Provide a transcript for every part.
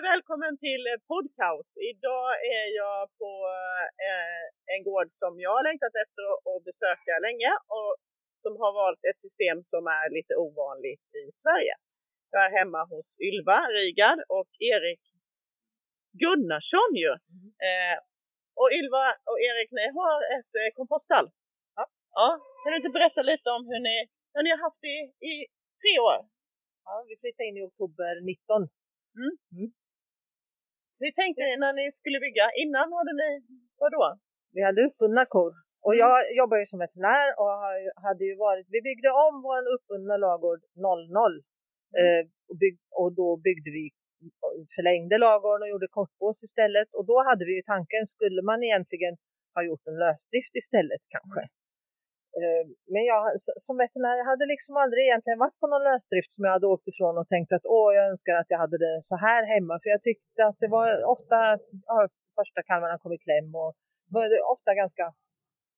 och välkommen till Podcaus. Idag är jag på eh, en gård som jag har längtat efter att besöka länge och som har valt ett system som är lite ovanligt i Sverige. Jag är hemma hos Ylva Rigard och Erik Gunnarsson ju. Mm. Eh, och Ylva och Erik, ni har ett eh, kompoststall. Ja. ja. Kan du inte berätta lite om hur ni, hur ni har haft det i, i tre år? Ja, vi flyttade in i oktober 19. Mm. Mm. Hur tänkte ni när ni skulle bygga? Innan hade ni, vadå? Vi hade uppbundna kor. Och mm. jag jobbar ju som veterinär och hade ju varit, vi byggde om vår uppbundna lagård 00. Mm. Eh, och, bygg, och då byggde vi, förlängde lagården och gjorde kortbås istället. Och då hade vi ju tanken, skulle man egentligen ha gjort en lösdrift istället kanske? Mm. Eh, men jag som veterinär jag hade liksom aldrig egentligen varit på någon lösdrift som jag hade åkt ifrån och tänkt att åh, jag önskar att jag hade det så här hemma. För jag tyckte att det var ofta, ja, första kalvarna kom i kläm och var det ofta ganska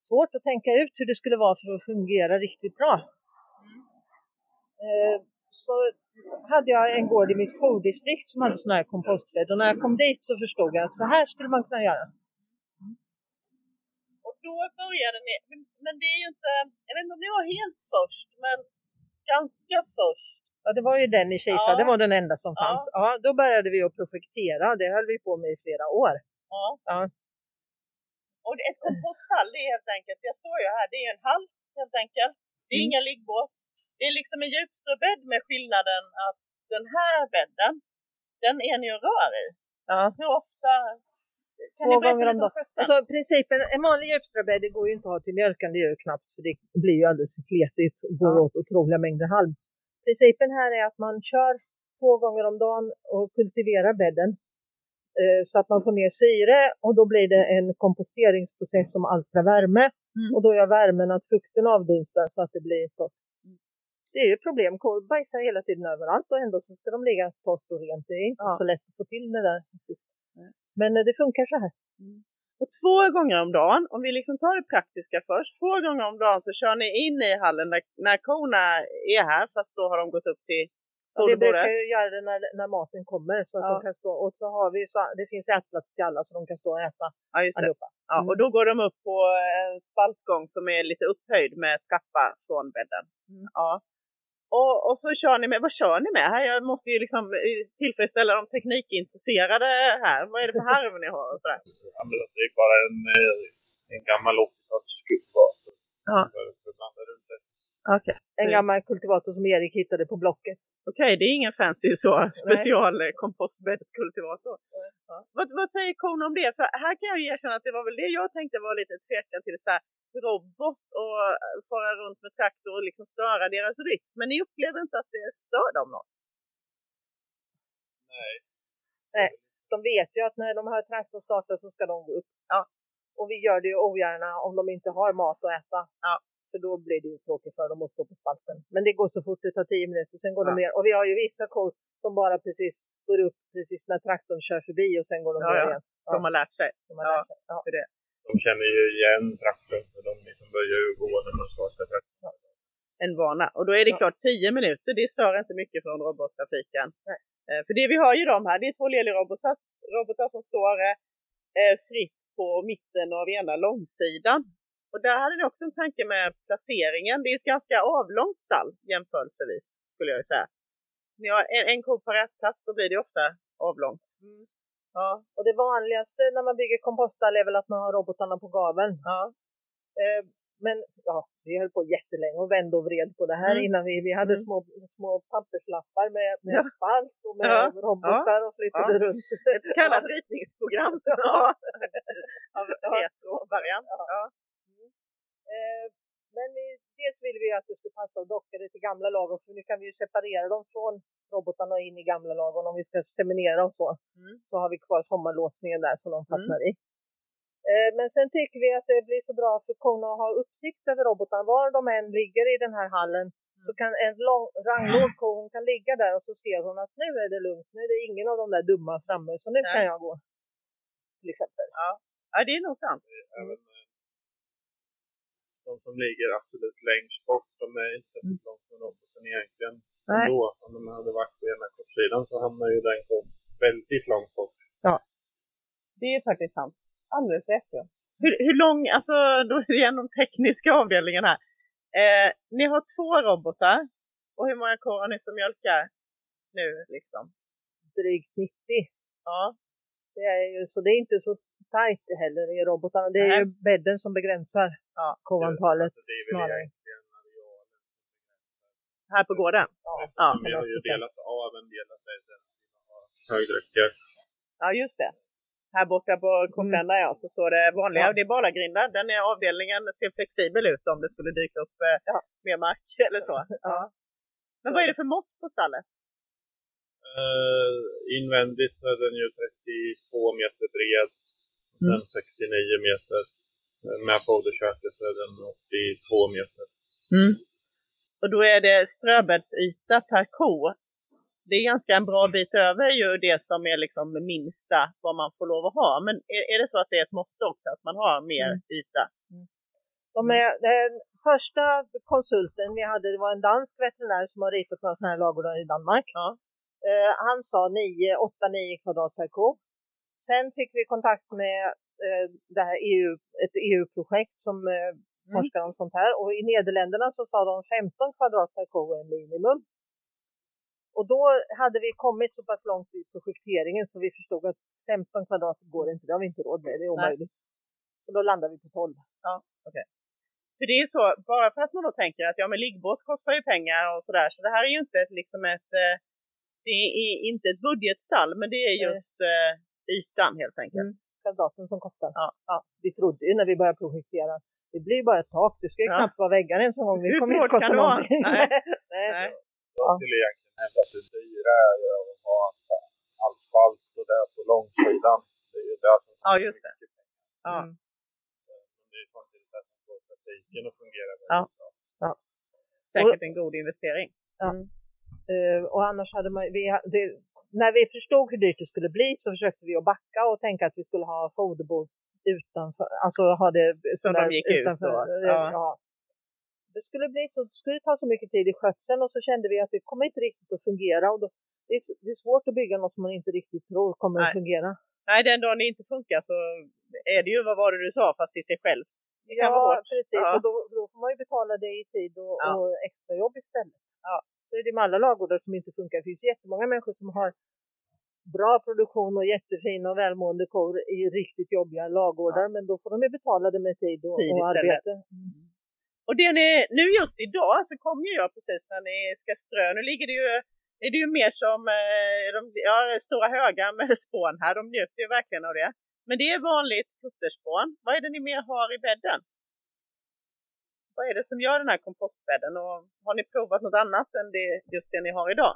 svårt att tänka ut hur det skulle vara för att fungera riktigt bra. Eh, så hade jag en gård i mitt jourdistrikt som hade sådana här kompostbädd och när jag kom dit så förstod jag att så här skulle man kunna göra då började ni, men det är ju inte, jag vet inte om ni var helt först, men ganska först. Ja, det var ju den i Kisa, ja. det var den enda som fanns. Ja. ja, då började vi att projektera, det höll vi på med i flera år. Ja. ja. Och ett kompoststall, det är helt enkelt, jag står ju här, det är en hall helt enkelt. Det är mm. inga liggbås. Det är liksom en djupströbädd med skillnaden att den här bädden, den är ni och rör i. Ja. Hur ofta Två gånger om dagen. Alltså principen, en vanlig djupströbädd det går ju inte att ha till mjölkande djur knappt för det blir ju alldeles kletigt och går ja. åt otroliga mängder halm. Principen här är att man kör två gånger om dagen och kultiverar bädden eh, så att man får ner syre och då blir det en komposteringsprocess som alstrar värme mm. och då gör värmen att fukten avdunstar så att det blir torrt. Mm. Det är ju problem, kor bajsar hela tiden överallt och ändå så ska de ligga torrt och rent. Det är inte ja. så lätt att få till det där. Men eh, det funkar så här. Mm. Och två gånger om dagen, om vi liksom tar det praktiska först, två gånger om dagen så kör ni in i hallen när, när korna är här, fast då har de gått upp till Ja, vi brukar ju göra det när, när maten kommer så att ja. de kan stå och så har vi så det finns ätplats till alla så de kan stå och äta ja, just det. allihopa. Ja, mm. och då går de upp på en spaltgång som är lite upphöjd med trappa från bädden. Mm. Ja. Och, och, så kör ni med, vad kör ni med här? Jag måste ju liksom eh, tillfredsställa de teknikintresserade här. Vad är det för harv ni har och sådär? Ja, det är bara en, eh, en gammal 80-talskultivator. Ja. Okay. En gammal kultivator som Erik hittade på Blocket. Okej, okay, det är ingen fancy så special kompostbäddskultivator. Ja. Vad, vad säger kon om det? För här kan jag erkänna att det var väl det jag tänkte var lite tvekan till så här, robot och eh, fara runt med traktor och liksom störa deras rytm. Men ni upplever inte att det stör dem något? Nej. Nej, de vet ju att när de här traktorn startar så ska de gå upp. Ja. Och vi gör det ju ogärna om de inte har mat att äta. Ja. För då blir det ju tråkigt för dem att stå på spalten. Men det går så fort, det tar tio minuter, sen går ja. de ner. Och vi har ju vissa kor som bara precis går upp precis när traktorn kör förbi och sen går de ner igen. De har lärt sig. De har lärt sig. Ja. För det de känner ju igen traktorn för de liksom börjar ju gå när man startar traktorn. En vana. Och då är det klart 10 minuter, det stör inte mycket från robottrafiken. Nej. Eh, för det vi har ju de här, det är två robotar som står eh, fritt på mitten av ena långsidan. Och där hade ni också en tanke med placeringen. Det är ett ganska avlångt stall jämförelsevis skulle jag säga. Ni har en, en ko på rätt plats, då blir det ofta avlångt. Mm. Ja. Och det vanligaste när man bygger kompoststall är väl att man har robotarna på gaveln. Ja. Eh, men ja, vi höll på jättelänge och vände och vred på det här mm. innan vi, vi hade mm. små, små papperslappar med, med ja. spalt och med ja. robotar och flyttade ja. runt. Ett så kallat ritningsprogram ja. av retro-variant. Ja. Eh, men vi, dels ville vi att det skulle passa och docka det till gamla lager för nu kan vi ju separera dem från robotarna in i gamla lagen om vi ska seminera och så. Mm. Så har vi kvar sommarlåsningen där som de fastnar mm. i. Eh, men sen tycker vi att det blir så bra för korna att ha uppsikt över robotarna. Var de än ligger i den här hallen mm. så kan en lång, ranglåg ko hon kan ligga där och så ser hon att nu är det lugnt. Nu är det ingen av de där dumma framme så nu Nej. kan jag gå. Till exempel. Ja, ja det är nog sant. Även de som ligger absolut längst bort, de är inte så långt från roboten egentligen. Nej. Då, om de hade varit på ena kortsidan så hamnar ju den väldigt långt bort. Det är faktiskt sant. Alldeles rätt ja. Hur, hur lång, alltså då är det igen de tekniska avdelningen här. Eh, ni har två robotar och hur många kor har ni som mjölkar nu liksom? Drygt 90. Ja, Det är ju, så det är inte så tajt heller i robotarna. Det är Nej. ju bädden som begränsar Ja, Alltså, väl snarare. här på gården. Ja, vi har ju delat av en del av bädden. Ja, just det. Här borta på Kortlända ja, så står det vanliga, Ja. det är Balagrindar. Den är avdelningen ser flexibel ut om det skulle dyka upp eh, Ja. mer mark eller så. Ja. Men vad är det för mått på stallet? Uh, invändigt så är den ju 32 meter bred. Mm. Sen 69 meter. Eh, Med foderköket så är den 82 meter. Och då är det ströbäddsyta per ko. Det är ganska en bra bit över ju det som är liksom minsta vad man får lov att ha. Men är, är det så att det är ett måste också att man har mer Mm. yta? De är, den första konsulten vi hade, det var en dansk veterinär som har ritat några sådana här ladugårdar i Danmark. Ja. Eh, han sa 8-9 kvadrat per ko. Sen fick vi kontakt med eh, det här EU, ett EU-projekt som eh, forskar om sånt här. Och i Nederländerna så sa de 15 kvadrat per ko är minimum. Och då hade vi kommit så pass långt i projekteringen så vi förstod att 15 kvadrat går inte, det har vi inte råd med, det är omöjligt. Så då landade vi på 12. För det är så, bara för att man då tänker att ja men liggbås kostar ju pengar och sådär. Så det här är ju inte ett, liksom ett, eh, det är inte ett budgetstall men det är just eh, ytan helt enkelt. Mm. kvadraten som kostar. Ja. Ja, vi trodde ju när vi började projektera, det blir bara ett tak, det ska ju Ja. knappt vara väggar ens en gång. Det Hur kommer svårt inte kosta kan det vara? någonting. Nej. Nej. Nej. Jag Ja. skulle egentligen hävda att det dyra är ju att ha asfalt och där på långsidan. Det är ju det som Ja, just det. Ja. Mm. Det är samtidigt det som får trafiken att fungera Ja. väldigt bra. Säkert en god investering. Eh, och annars hade man, vi, det, när vi förstod hur dyrt det skulle bli så försökte vi att backa och tänka att vi skulle ha foderbord utanför, alltså ha det Så de gick ut då? Ja. Ja. Det skulle bli så, skulle ta så mycket tid i skötseln och så kände vi att det kommer inte riktigt att fungera. Och då, det, är, det är svårt att bygga något som man inte riktigt tror kommer Nej. att fungera. Nej, den dagen det inte funkar så är det ju, vad var det du sa, fast i sig själv. Det Ja, precis. Ja. Och då, då får man ju betala det i tid och, Ja. och extra jobb istället. Ja. Så är det med alla ladugårdar som inte funkar. Det finns jättemånga människor som har bra produktion och jättefina och välmående kor i riktigt jobbiga ladugårdar. Men då får de ju betala det med tid och, Tid och arbete. Och det ni, nu just idag så kom ju jag precis när ni ska strö. Nu ligger det ju, är det ju mer som eh, de, ja, stora högar med spån här. De njuter ju verkligen av det. Men det är vanligt kutterspån. Vad är det ni mer har i bädden? Vad är det som gör den här kompostbädden och har ni provat något annat än det, just det ni har idag?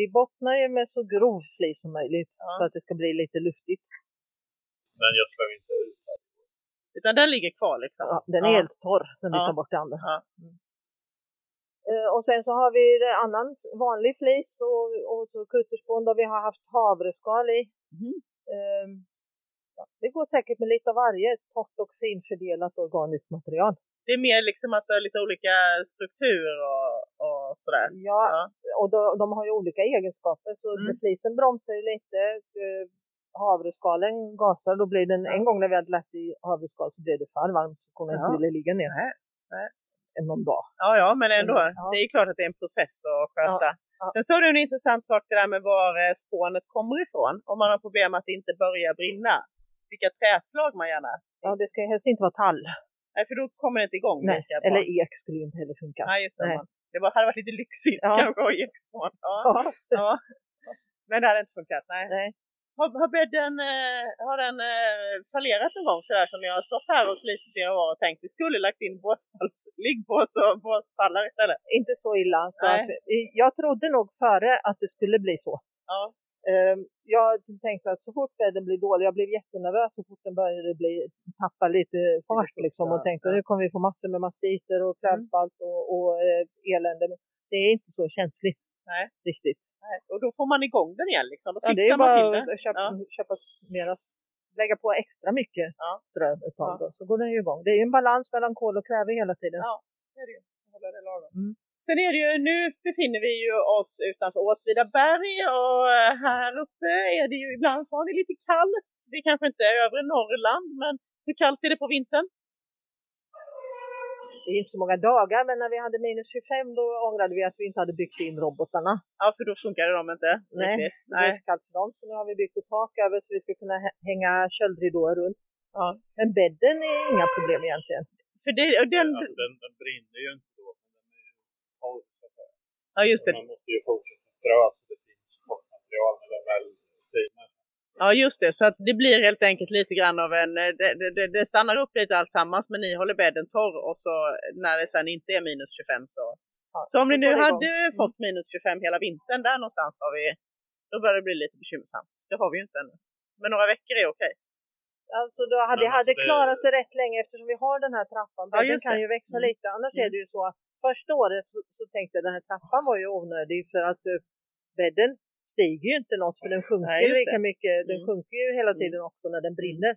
Vi bottnar ju med så grov flis som möjligt Ja. så att det ska bli lite luftigt. Den gödslar vi inte ut. Utan den ligger kvar liksom? Ja, den är Ja. helt torr när vi Ja. tar bort det andra. Ja. Eh, och sen så har vi annan vanlig flis och, och så kutterspån där vi har haft havreskal i. Ehm, ja, det går säkert med lite av varje torrt och finfördelat organiskt material. Det är mer liksom att det är lite olika struktur och, och sådär? Ja, Ja. och de, de har ju olika egenskaper så Mm. flisen bromsar ju lite. Eh, havreskalen gasar, då blir den, en gång när vi hade lagt i havreskal så blev det för varmt så kunde Ja. inte ligga ner Nej, nej. någon dag. Ja, ja, men ändå. Ja. Det är klart att det är en process att sköta. ja. Sen sa du en intressant sak det där med var eh, spånet kommer ifrån. Om man har problem att det inte börjar brinna. Vilka träslag man gärna... Ja, det ska helst inte vara tall. Nej, för då kommer det inte igång Nej. Eller ek skulle ju inte heller funka. Nej, just det. Nej. Man, det var, hade varit lite lyxigt Ja. kanske att ha ekspån. Ja. Ja. ja. Men det hade inte funkat. Nej. Nej. Har, har bädden eh, har den, eh, fallerat någon gång sådär som ni har stått här och slitit i år och tänkt vi skulle lagt in båspalls, liggbås och båspallar istället? Inte så illa. Så att, jag trodde nog före att det skulle bli så. Ja. Ehm, jag tänkte att så fort bädden blir dålig, jag blev jättenervös så fort den började bli, tappa lite fart liksom och tänkte ja. nu kommer vi få massor med mastiter och kvävspalt och, och eh, elände. Men det är inte så känsligt Nej. riktigt. Nej. Och då får man igång den igen liksom. Då Ja, det är man till bara det. att köpa, Ja. köpa mera, lägga på extra mycket Ja. strö ett tag Ja. då, så går den ju igång. Det är ju en balans mellan kol och kväve hela tiden. Ja. Det är det ju. Hålla det lagom. Mm. Sen är det ju, nu befinner vi ju oss utanför Åtvidaberg och eh, här uppe är det ju ibland så har det lite kallt. Det kanske inte är övre Norrland, men hur kallt är det på vintern? Det är inte så många dagar, men när vi hade minus 25 då ångrade vi att vi inte hade byggt in robotarna. Ja, för då funkade de inte. Nej, det är för kallt för dem. Så nu har vi byggt ett tak över så vi ska kunna hä- hänga köldridåer runt. Ja. Men bädden är inga problem egentligen. För det, den, Ja, den, den brinner ju inte då, men den är ju torr så att säga. Ja just det. Man måste ju fortsätta strö så det finns torrmaterial när den väl tiner. Ja just det, så att det blir helt enkelt lite grann av en, eh, det, det- det, det stannar upp lite alltsammans men ni håller bädden torr och så när det sen inte är minus 25 så. Ja, Så om ni nu det igång. hade Mm. fått minus 25 hela vintern, där någonstans har vi, då börjar det bli lite bekymmersamt. Det har vi ju inte ännu. Men några veckor är okej. Alltså då hade, jag hade alltså det- klarat det rätt länge eftersom vi har den här trappan. Ja, just kan det. ju växa Mm. lite. Annars Mm. är det ju så att första året så, så tänkte jag den här trappan var ju onödig för att uh, bädden stiger ju inte något för den sjunker just lika det. mycket. Den Mm. sjunker ju hela tiden också när den brinner.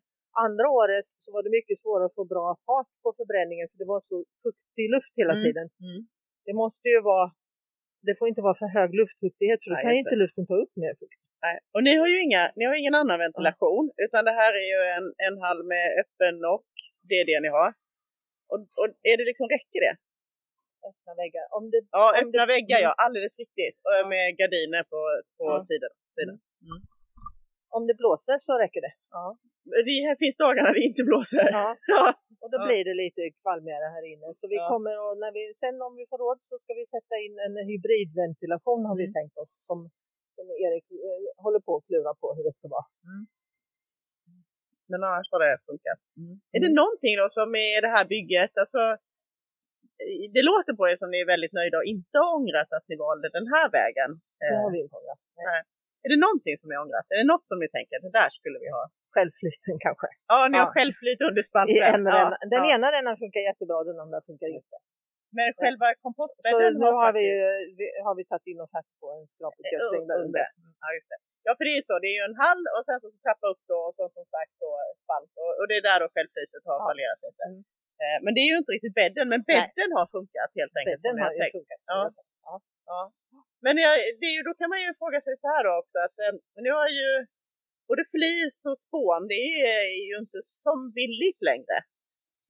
Andra året så var det mycket svårare att få bra fart på förbränningen för det var så fuktig luft hela Mm. tiden. Mm. Det måste ju vara det får inte vara för hög luftfuktighet för då kan ju inte luften ta upp mer fukt. Nej. Och ni har ju inga, ni har ingen annan ventilation utan det här är ju en, en hall med öppen och det är det ni har. Och, och är det liksom, räcker det? Öppna väggar. Om det, Ja, om öppna det, väggar mm, ja, alldeles riktigt. Och med gardiner på, på Ja. sidan. sidan. Om det blåser så räcker det. Det här finns dagar när det inte blåser. Ja. Ja. Och då Ja. blir det lite kvalmigare här inne. Så vi Ja. kommer och när vi, sen om vi får råd så ska vi sätta in en hybridventilation har vi Mm. tänkt oss. Som, som Erik eh, håller på att klura på hur det ska vara. Men annars har det funkat. Är det någonting då som är det här bygget, alltså det låter på er som ni är väldigt nöjda och inte har ångrat att ni valde den här vägen. Det Eh, har vi inte ångrat. Är det någonting som ni ångrat? Är det något som ni tänker, det där skulle vi ha? Självflytten kanske. Ja, ni har Ja. självflyt under I spalten. en ja. Den ja. ena rännan funkar jättebra, den andra funkar inte. Men själva Så kompostbädden nu har vi, faktiskt- ju- vi, har vi tagit in offert på en skraputgödsling där under. under. Ja, just det. Ja, för det är så. Det är ju en hall och sen så trappa upp då och så som sagt då spalt. Och, och det är där då självflytet har Ja. fallerat lite. Mm. Eh, men det är ju inte riktigt bädden. Men bädden har funkat helt enkelt. Bädden har ju funkat. Ja. Ja. Men jag, det är ju, då kan man ju fråga sig så här då också att eh, nu har ju både flis och spån, det är ju inte som billigt längre.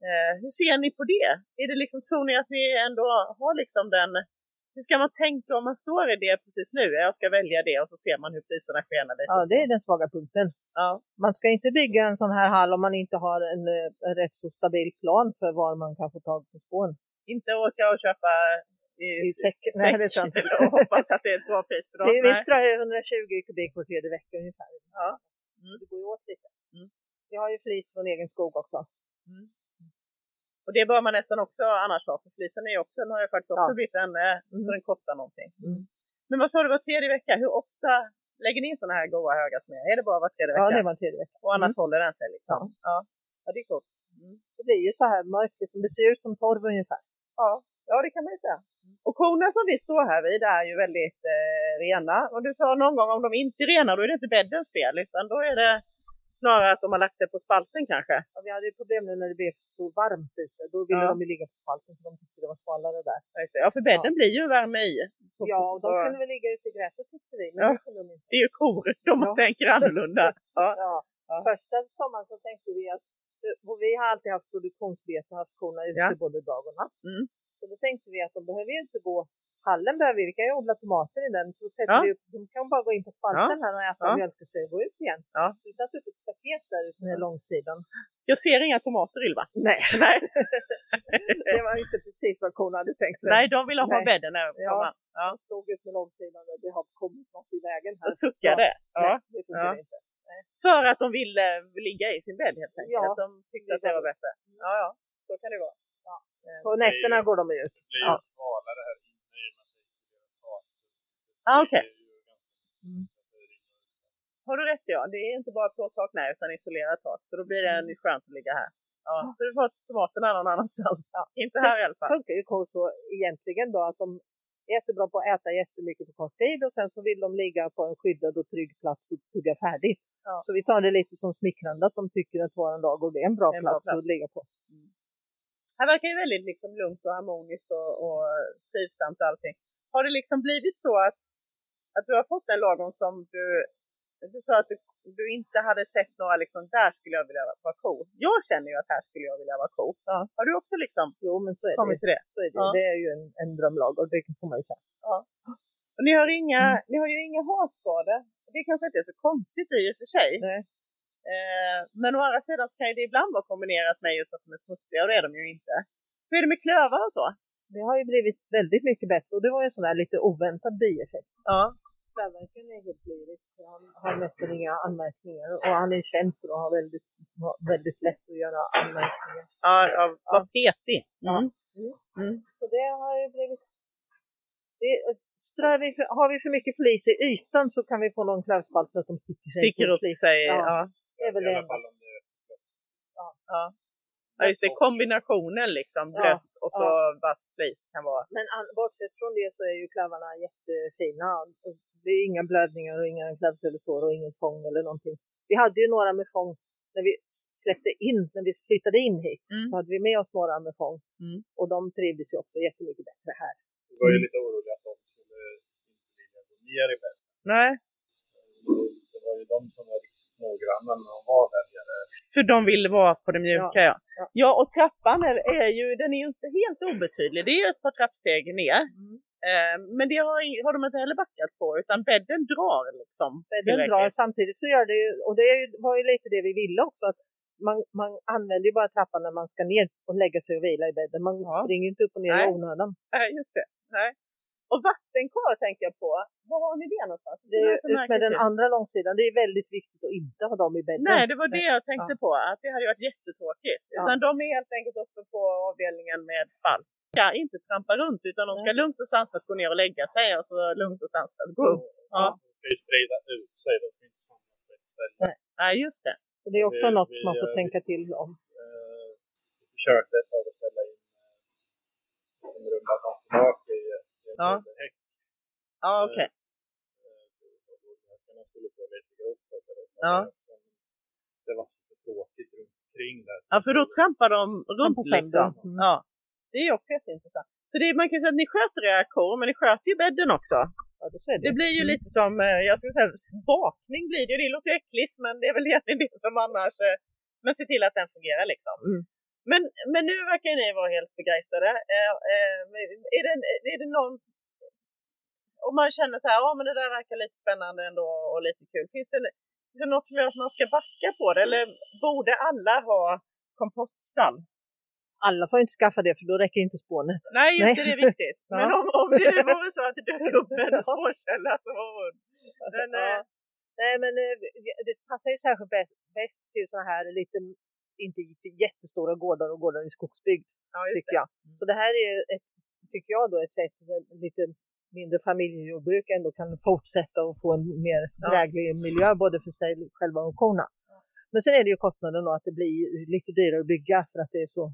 Eh, hur ser ni på det? Är det liksom, tror ni att ni ändå har liksom den, hur ska man tänka om man står i det precis nu? Jag ska välja det och så ser man hur priserna skenar lite. Ja, det är den svaga punkten. Ja. Man ska inte bygga en sån här hall om man inte har en, eh, en rätt så stabil plan för var man kan få tag på spån. Inte åka och köpa i, I säcken. Nej, det är sant. och hoppas att det är ett bra pris för dem. Det, vi Nej. strör 120 kubik var tredje vecka ungefär. Ja. Mm. Det går ju åt lite. Mm. Vi har ju flis från egen skog också. Och det bör man nästan också annars ha, för flisen är också, den har ju faktiskt också Ja. blivit en, eh, så Mm. den kostar någonting. Mm. Men vad sa du, var tredje vecka? Hur ofta lägger ni in sådana här goa höga smeder? Är det bara var tredje Ja, vecka? det var tredje vecka. Och annars håller den sig liksom? Ja. Ja, ja det är coolt. Mm. Det blir ju så här mörkt, liksom. det ser ut som torv ungefär. Ja. ja, det kan man ju säga. Och korna som vi står här vid är ju väldigt eh, rena. Och du sa någon gång om de inte är rena, då är det inte bäddens fel, utan då är det snarare att de har lagt sig på spalten kanske. Ja, vi hade ju problem nu när det blev så varmt ute. Då ville Ja. de ju ligga på spalten för de tyckte det var svalare där. Ja, det. Ja, för bädden blir ju värme i. På- Ja, och de på- kunde väl ligga ute i gräset tyckte vi, men Ja. det de inte. Det är ju kor, de Ja. tänker annorlunda. Ja. Ja. Ja. Första sommaren så tänkte vi att och vi har alltid haft produktionsbete och haft korna ute Ja. både dag och natt. Mm. Så då tänkte vi att de behöver ju inte gå hallen behöver vi, vi kan ju odla tomater i den. Så sätter Ja. vi upp, de kan bara gå in på spalten här och äta Ja. sig och gå ut igen. Ja. Så vi satte upp ett där ute med långsidan. Jag ser inga tomater Ylva. Nej, Nej, det var inte precis vad korna hade tänkt sig. Nej de vill ha Nej. bädden även på Ja. sommaren. Ja. De stod ut med långsidan och det har kommit något i vägen här. Och suckade. Ja. Nej, det Ja. inte. För att de ville ligga i sin bädd helt enkelt. Ja. Att de tyckte att det var bättre. Ja, ja. Så kan det vara. Ja. På nätterna går de ut. Det blir ju Ja. svalare här inne i och med att det är. Ah, okej. Det är ju ganska- Mm. Har du rätt ja. Det är inte bara plåttak nej, utan isolerat tak. Så då blir det Mm. skönt att ligga här. Ja. Så du får tomaterna någon annanstans. Inte här i alla fall. funkar ju så egentligen då att de är jättebra på att äta jättemycket på kort tid och sen så vill de ligga på en skyddad och trygg plats och tugga färdigt. Ja. Så vi tar det lite som smickrande att de tycker att våran dag och det är en bra, Det en bra plats, plats. att ligga på. här verkar ju väldigt liksom lugnt och harmoniskt och, och trivsamt och allting. Har det liksom blivit så att, att du har fått en lagom som du, du sa att du, du inte hade sett några liksom, där skulle jag vilja vara ko. Jag känner ju att här skulle jag vilja vara ko. Ja. Har du också liksom Jo, men så är kommit det. till det? Så är det. Ja. det är ju en, en drömlagård, det får man ju säga. Och ni har, inga, Mm. ni har ju inga harskador. Det kanske inte är så konstigt i och för sig. Nej. Eh, men å andra sidan så kan ju det ibland vara kombinerat med just att de är smutsiga och det är de ju inte. Hur är det med klövar och så? Det har ju blivit väldigt mycket bättre och det var ju en sån här lite oväntad bieffekt. Ja. Klädverken är helt lyrisk. Han har nästan inga anmärkningar och han är känd för att ha väldigt, väldigt lätt att göra anmärkningar. Ja, ja vad petig. Ja. Mm. Mm. Mm. Så det har ju blivit... Det, strör vi för, har vi för mycket flis i ytan så kan vi få någon klövspalt för att de sticker sig. Sticker upp flis. sig. Ja, Ja. det är väl det Ja. ja, just det. Kombinationen liksom. Ja. Blött och så vass flis kan vara. Men bortsett från det så är ju klövarna jättefina. Det är inga blödningar och inga klävselesår och inget fång eller någonting. Vi hade ju några med fång när vi släppte in, när vi flyttade in hit, Mm. så hade vi med oss några med fång. Mm. Och de trivdes ju också jättemycket bättre här. Vi var ju lite oroliga att de skulle inte vilja gå ner i bädden. Nej, Det var ju de som var riktigt noggranna när de var där nere. för de vill vara på det mjuka ja. ja. Ja, och trappan är, är ju, den är ju inte helt obetydlig. Det är ju ett par trappsteg ner. Eh, men det har, har de inte heller backat på utan bädden drar liksom. Den tillräckligt. drar samtidigt så gör det ju, och det var ju lite det vi ville också, att man, man använder ju bara trappan när man ska ner och lägga sig och vila i bädden. Man Ja. springer inte upp och ner Nej. i onödan. Nej, just det. Nej. Och vattenkar tänker jag på. Var har ni det någonstans? Det är ut märkt med den andra långsidan. Det är väldigt viktigt att inte ha dem i bädden. Nej, det var det jag tänkte på. Att det hade varit jättetråkigt. Ja. Utan de är helt enkelt uppe på avdelningen med spalt. Ska inte trampa runt utan de ska Nej. lugnt och sansat gå ner och lägga sig och så lugnt och sansat gå upp. Ja. De ska ju sprida ut sig. De ska inte samlas på ett ställe. Nej, just det. Så det är också Vi- något vi man får gör- tänka till om. Eh, Vi försökte ett tag att ställa in eh, en runda fönstertak i Ja. häck. Ja, okej. Häckarna skulle få lite grovt. Ja. Det var så tråkigt runt omkring där. Ja, för då trampar de runt liksom. Mm. Ja. Det är också jätteintressant. Så det, man kan säga att ni sköter era kor, men ni sköter ju bädden också. Ja, det, det. Det blir ju Mm. lite som, eh, jag skulle säga bakning blir det ju. Det låter ju äckligt, men det är väl egentligen det som annars, eh, men se till att den fungerar liksom. Mm. Men, men nu verkar ni vara helt begeistrade. Eh, eh, är, det, är det någon, om man känner så här, ja men det där verkar lite spännande ändå och lite kul. Finns det, finns det något som gör att man ska backa på det? Eller borde alla ha kompoststall? Alla får inte skaffa det för då räcker inte spånet. Nej, just det, det är viktigt. Ja. Men om, om det vore så att det dök upp en spårkälla så var hon... Men, Ja. eh, Nej men det passar ju särskilt bäst, bäst till sådana här lite, inte jättestora gårdar och gårdar i skogsbygd ja, tycker jag. Så det här är ett, tycker jag då ett sätt lite mindre familjejordbruk ändå kan fortsätta och få en mer Ja. dräglig miljö både för sig själva och korna. Men sen är det ju kostnaden då att det blir lite dyrare att bygga för att det är så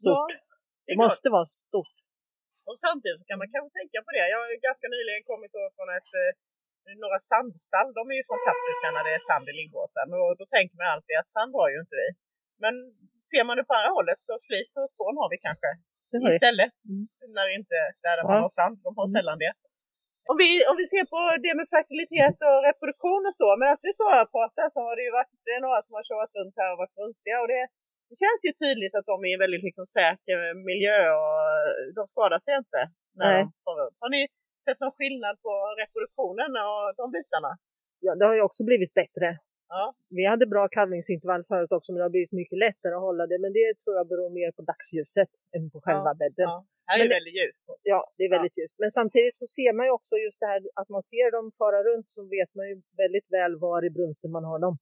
stort. Ja, det det måste vara stort. Och samtidigt så kan man kanske tänka på det. Jag har ganska nyligen kommit från ett, eh, några sandstall. De är ju fantastiska när det är sand i liggbåsen. Och då tänker man alltid att sand har ju inte vi. Men ser man det på andra hållet så flis och spån har vi kanske har istället. Mm. När inte där Ja. man har sand. De har Mm. sällan det. Om vi, om vi ser på det med fertilitet och reproduktion och så. Medan vi står här och pratar så har det ju varit det är några som har kört runt här och varit brunstiga. Och det, det känns ju tydligt att de är i en väldigt liksom, säker miljö och de skadar sig inte. När Nej. de står runt. Har ni sett någon skillnad på reproduktionen och de bitarna? Ja, det har ju också blivit bättre. Ja. Vi hade bra kalvningsintervall förut också men det har blivit mycket lättare att hålla det. Men det tror jag beror mer på dagsljuset än på själva bädden. ja. Här är Men väldigt ljust. Ja, det är väldigt ljust. Men samtidigt så ser man ju också just det här att man ser dem fara runt så vet man ju väldigt väl var i brunsten man har dem.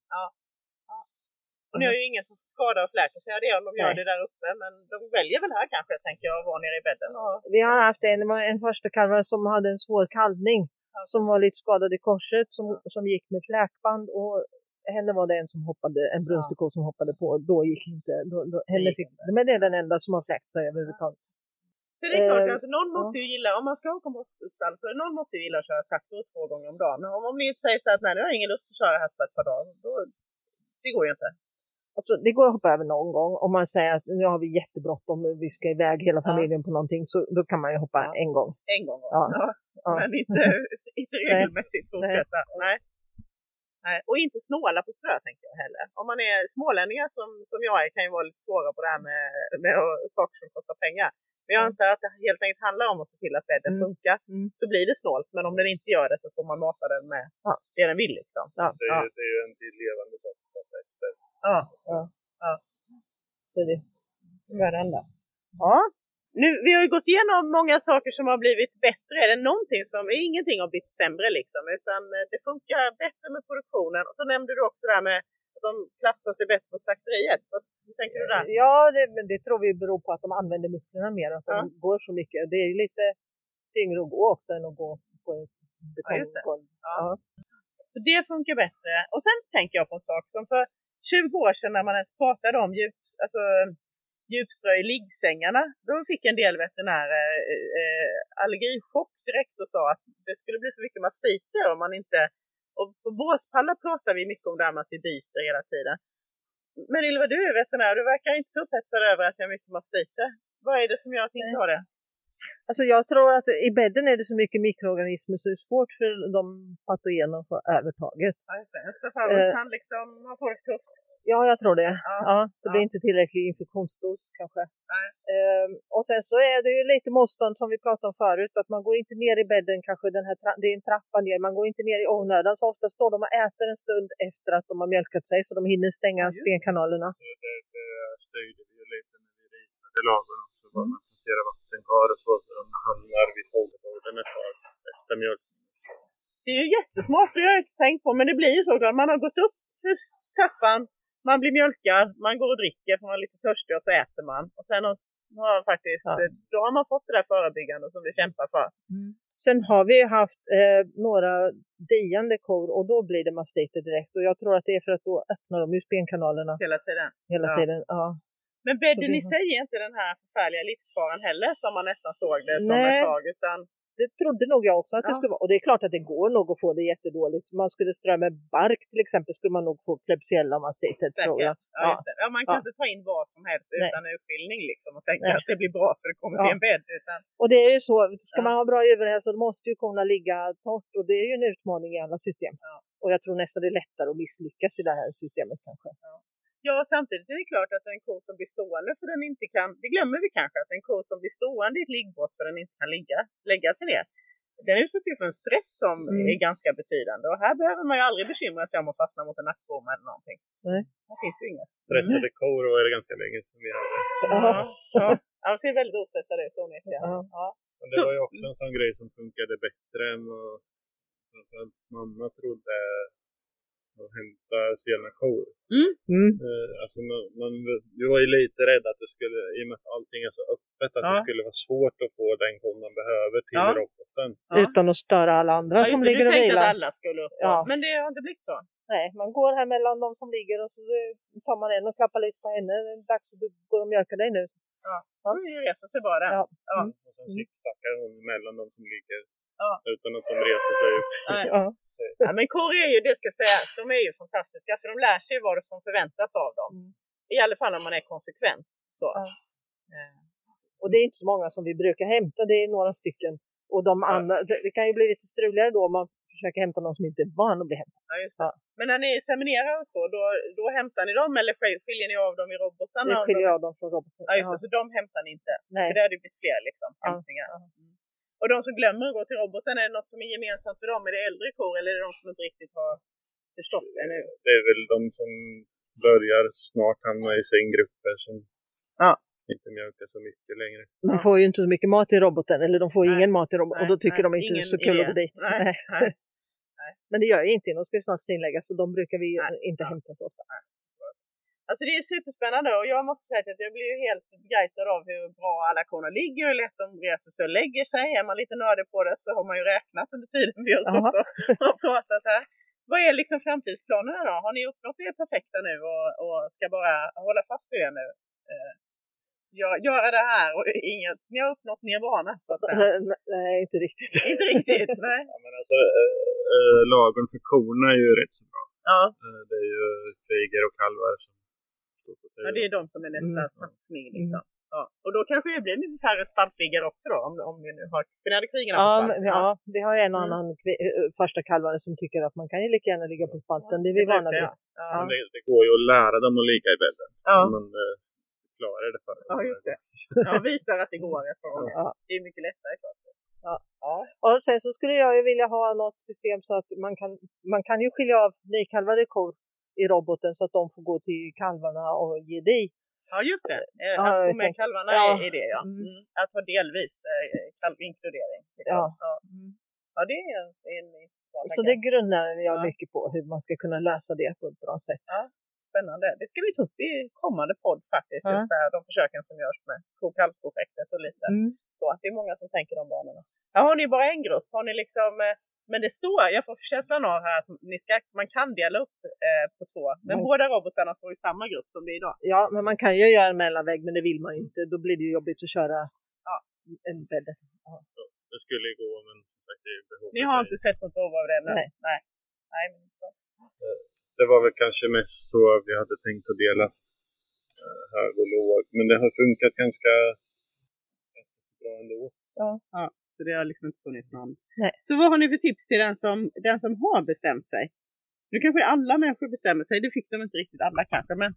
Och ni har ju ingen som skadar och fläker sig det om de gör Nej. det där uppe. Men de väljer väl här kanske, tänker jag, att vara nere i bädden. Och... Vi har haft en, en första kalvare som hade en svår kalvning som var lite skadad i korset som, som gick med fläkband och henne var det en som hoppade, en brunstig ko som hoppade på. Då gick inte, då, då, henne fick, men det är den enda som har fläkt sig överhuvudtaget. Så det är klart Eh, att någon ja. måste ju gilla, om man ska ha kompoststall så någon måste ju gilla att köra traktor två gånger om dagen. Om, om ni säger så att nej, nu har jag ingen lust att köra här på ett par dagar, då, det går ju inte. Alltså, det går att hoppa över någon gång. Om man säger att nu har vi jättebråttom, vi ska iväg hela Ja. familjen på någonting, så då kan man ju hoppa Ja. en gång. En gång. Ja. Ja. Men inte, inte regelmässigt fortsätta. Nej. Nej. Och inte snåla på strö tänker jag heller. Om man är smålänningar som, som jag är kan ju vara lite svåra på det här med, med saker som kostar pengar. Men jag Ja. antar att det helt enkelt handlar om att se till att bädden Mm. funkar. Mm. Så blir det snålt. Men om den inte gör det så får man mata den med Ja. det den vill liksom. Ja. Det är, Ja. ju- det är ju en till levande sak. Ja. Så det varenda. Ja. Nu, vi har ju gått igenom många saker som har blivit bättre. Är det någonting som, ingenting har blivit sämre liksom, utan eh, det funkar bättre med produktionen. Och så nämnde du också det här med att de klassar sig bättre på slakteriet. Hur tänker du där? Ja, det, men det tror vi beror på att de använder musklerna mer, att de Ja. går så mycket. Det är ju lite tyngre att gå också än att gå på ett det. betonggolv. Ja. Ja. Så det funkar bättre. Och sen tänker jag på en sak som för 20 år sedan när man ens pratade om djup, alltså, djupströ i liggsängarna, då fick en del veterinärer eh, eh, allergichock direkt och sa att det skulle bli för mycket mastiter om man inte... Och på båspallar pratar vi mycket om det här med att vi byter hela tiden. Men Ylva, du är veterinär du verkar inte så upphetsad över att jag har mycket mastiter. Vad är det som gör att ni inte har det? Alltså jag tror att i bädden är det så mycket mikroorganismer så det är svårt för de patogenerna att få övertaget. Ja, just det. Eh. han liksom har tufft. Ja, jag tror det. Ja. Ja, det Ja. blir inte tillräcklig infektionsdos kanske. Ehm, och sen så är det ju lite motstånd som vi pratade om förut, att man går inte ner i bädden kanske, den här det är en trappa ner, man går inte ner i onödan. Så ofta står de och äter en stund efter att de har mjölkat sig så de hinner stänga Ja, spenkanalerna. Det, det, det styrde vi ju lite när vi ritade lagen också. Bara man placerar vattenkar och så, så de hamnar vid fågelborden efter mjölk. Det är ju jättesmart, det har jag inte tänkt på, men det blir ju så att man har gått upp trappan, man blir mjölkad, man går och dricker för man är lite törstig och så äter man. Och sen har, man faktiskt, Ja. då har man fått det där förebyggande som vi kämpar för. Sen har vi haft eh, några diande kor och då blir det mastiter direkt och jag tror att det är för att då öppnar de ju spenkanalerna hela tiden. hela Ja. tiden. Ja. Men bädden i sig är inte den här förfärliga livsfaran heller som man nästan såg det som Nej. ett tag. Utan Det trodde nog jag också att det Ja. skulle vara. Och det är klart att det går nog att få det jättedåligt. Man skulle strö med bark till exempel skulle man nog få klebsiella mastiter tror säkert. jag. Ja, det. Ja, man kan Ja. inte ta in vad som helst Nej. utan urskiljning liksom och tänka Nej. att det blir bra för det kommer Ja. bli en bädd. Utan, Och det är ju så, ska man ha bra överhälsa då måste ju korna ligga torrt och det är ju en utmaning i alla system. Och jag tror nästan det är lättare att misslyckas i det här systemet kanske. Ja, samtidigt är det klart att en ko som blir stående för den inte kan, det glömmer vi kanske, att en ko som blir stående i ett liggbås för den inte kan ligga, lägga sig ner, den utsätts ju för en stress som Mm. är ganska betydande och här behöver man ju aldrig bekymra sig om att fastna mot en nackbom eller någonting. Nej. Här finns ju inget. Stressade kor var det ganska länge sedan vi hade. Ja, ja. ja, de ser väldigt ostressade ut onekligen. Ja. Ja. Men det Så- var ju också en sån grej som funkade bättre än vad mamma trodde. Att hämta sena kor. Mm. Eh, alltså man, man, vi var ju lite rädda att det skulle, i och med att allting är så öppet, att Ja. det skulle vara svårt att få den kon man behöver till Ja. roboten. Ja. Utan att störa alla andra Ja, som det, ligger du och tänkte vilar. att alla skulle upp. Ja. Men det har inte blivit så. Nej, man går här mellan de som ligger och så tar man en och klappar lite på henne. Det är dags att du går och mjölkar dig nu. Ja. Hon reser sig bara. Ja. Ja. Och sen Mm. zigzaggar hon mellan de som ligger Ja. utan att de reser sig upp. Ja. Ja, men kor är ju, det ska sägas, de är ju fantastiska för de lär sig vad som förväntas av dem. Mm. I alla fall om man är konsekvent. Så. Ja. Eh, Och det är inte så många som vi brukar hämta, det är några stycken. Och de andra, det, det kan ju bli lite struligare då om man försöker hämta någon som inte är van att bli hämtad. Ja, just det. Ja. Men när ni seminerar och så, då, då hämtar ni dem eller skil- skiljer ni av dem i robotarna? Vi skiljer av dem från roboten. Ja, just det. Så de hämtar ni inte? Nej. För det hade ju blivit fler liksom, Ja, hämtningar. ja. Mm. Och de som glömmer att gå till roboten, är det något som är gemensamt för dem? Är det äldre kor eller är det de som inte riktigt har förstått det nu? Det är väl de som börjar snart hamna i sänggrupper som Ja. inte mjölkar så mycket längre. De får ju inte så mycket mat i roboten, eller de får Nej. ingen mat i roboten och då tycker nej, de inte ingen så kul att idé. gå dit. Nej. Men det gör ju inte, de ska ju snart stinläggas så de brukar vi inte hämta så ofta. Alltså det är superspännande och jag måste säga att jag blir ju helt begeistrad av hur bra alla korna ligger, hur lätt de reser sig och lägger sig. Är man lite nördig på det så har man ju räknat under tiden vi har stått och, och pratat här. Vad är liksom framtidsplanerna då? Har ni uppnått det perfekta nu och, och ska bara hålla fast vid det nu? Eh, gö- göra det här och inget, ni har uppnått nirvana så att säga. Nej, inte riktigt. Inte riktigt, nej. Ja, men alltså, äh, äh, lagom för korna är ju rätt så bra. Ja, Eh, det är ju kvigor och kalvar som Ja, det är de som är nästa Mm. satsning liksom. Ja. Och då kanske det blir lite färre spaltliggare också då, om, om vi nu har krigarna på Ja, men, ja, vi har en Mm. annan eh, första kalvare som tycker att man kan ju lika gärna ligga på spalten. Det är vi det vana vid. jag. Ja. Men det, det går ju att lära dem att ligga i bädden. Ja. Om man eh, klarar det för dem. ja, just det. Ja, visar att det går efter. Ja. Det är mycket lättare klart. Ja. Ja. Och sen så skulle jag ju vilja ha något system så att man kan, man kan ju skilja av nykalvade kor i roboten så att de får gå till kalvarna och ge di. Ja, just det. Eh, Ja, att få med kalvarna ja. i, det, ja. Mm. Mm. Att ha delvis eh, kalvinkludering. Liksom. Ja. Ja. ja, det är en, en Så det grundar jag Ja. mycket på, hur man ska kunna lösa det på ett bra sätt. Ja. Spännande. Det ska vi ta upp i kommande podd faktiskt. Just det här, de försöken som görs med ko-kalv-projektet och lite Mm. så. Att det är många som tänker de banorna. Ja, har ni bara en grupp? Har ni liksom eh, men det står, jag får känslan av här att ni ska, man kan dela upp eh, på två. Men Mm. båda robotarna står i samma grupp som det är idag. Ja, men man kan ju göra en mellanvägg, men det vill man ju inte. Då blir det ju jobbigt att köra Ja. en bädd. Det skulle ju gå men det är behovet. Ni har inte sett något behov av det ännu? Nej. Nej. Nej men så. Det var väl kanske mest så vi hade tänkt att dela eh, hög och låg. Men det har funkat ganska, ganska bra ändå. Ja, så det har liksom inte funnits någon. Nej. Så vad har ni för tips till den som, den som har bestämt sig? Nu kanske alla människor bestämmer sig, det fick de inte riktigt alla kanske, men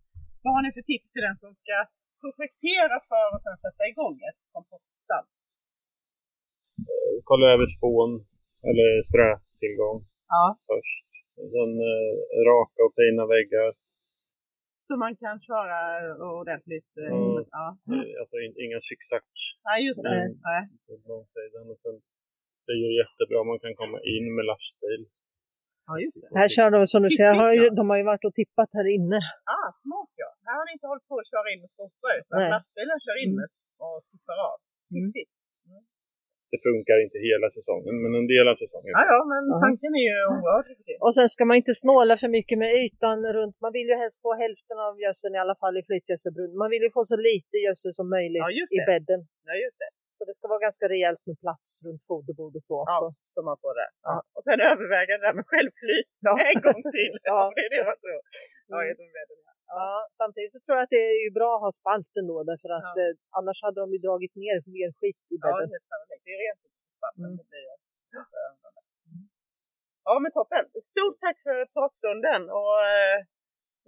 vad har ni för tips till den som ska projektera för och sen sätta igång ett kompoststall? Kolla över spån eller strötillgång Ja. först. Och sen eh, raka och fina väggar. Så man kan köra ordentligt? Mm. Ja. Alltså in- inga zigzag Nej, just det. Mm. Nej. Och sen, det är ju jättebra, man kan komma in med lastbil. Ja, just det. Här kör de, som du ser, har ju, de har ju varit och tippat här inne. Ah, smart ja. Här har ni inte hållit på att köra in med skotrar utan lastbilen kör in Mm. med och tippar av. Mm. Fiffigt. Det funkar inte hela säsongen, men en del av säsongen. Ja, ja, men Ja. tanken är ju oerhört viktig. Och sen ska man inte snåla för mycket med ytan runt. Man vill ju helst få hälften av gödseln i alla fall i flytgödselbrunnen. Man vill ju få så lite gödsel som möjligt Ja, just i bädden. Ja, just det. Så det ska vara ganska rejält med plats runt foderbord och så Ja, också. så man får det. Ja. Och sen överväga det där med självflyt Ja. en gång till. Ja. Det är det man tror. Ja, jag tror det. Ja, samtidigt så tror jag att det är ju bra att ha spalten då därför att Ja. eh, annars hade de ju dragit ner mer skit i Ja, bädden. helt sannolikt. Det är rent vatten. Mm. Det blir ju- Ja, men toppen. Stort tack för pratstunden. Och, eh,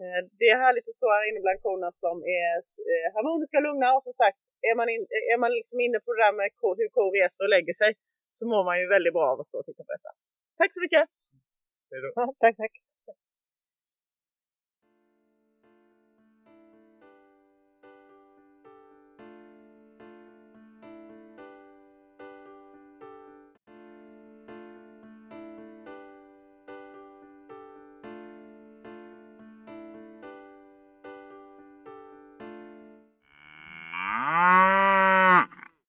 eh, det är härligt att stå här inne bland korna som är eh, harmoniska och lugna. Och som sagt, är man, in, är man liksom inne på det där med hur kor reser och lägger sig så mår man ju väldigt bra av att stå och titta på detta. Tack så mycket! Hej då. Ja, tack, tack.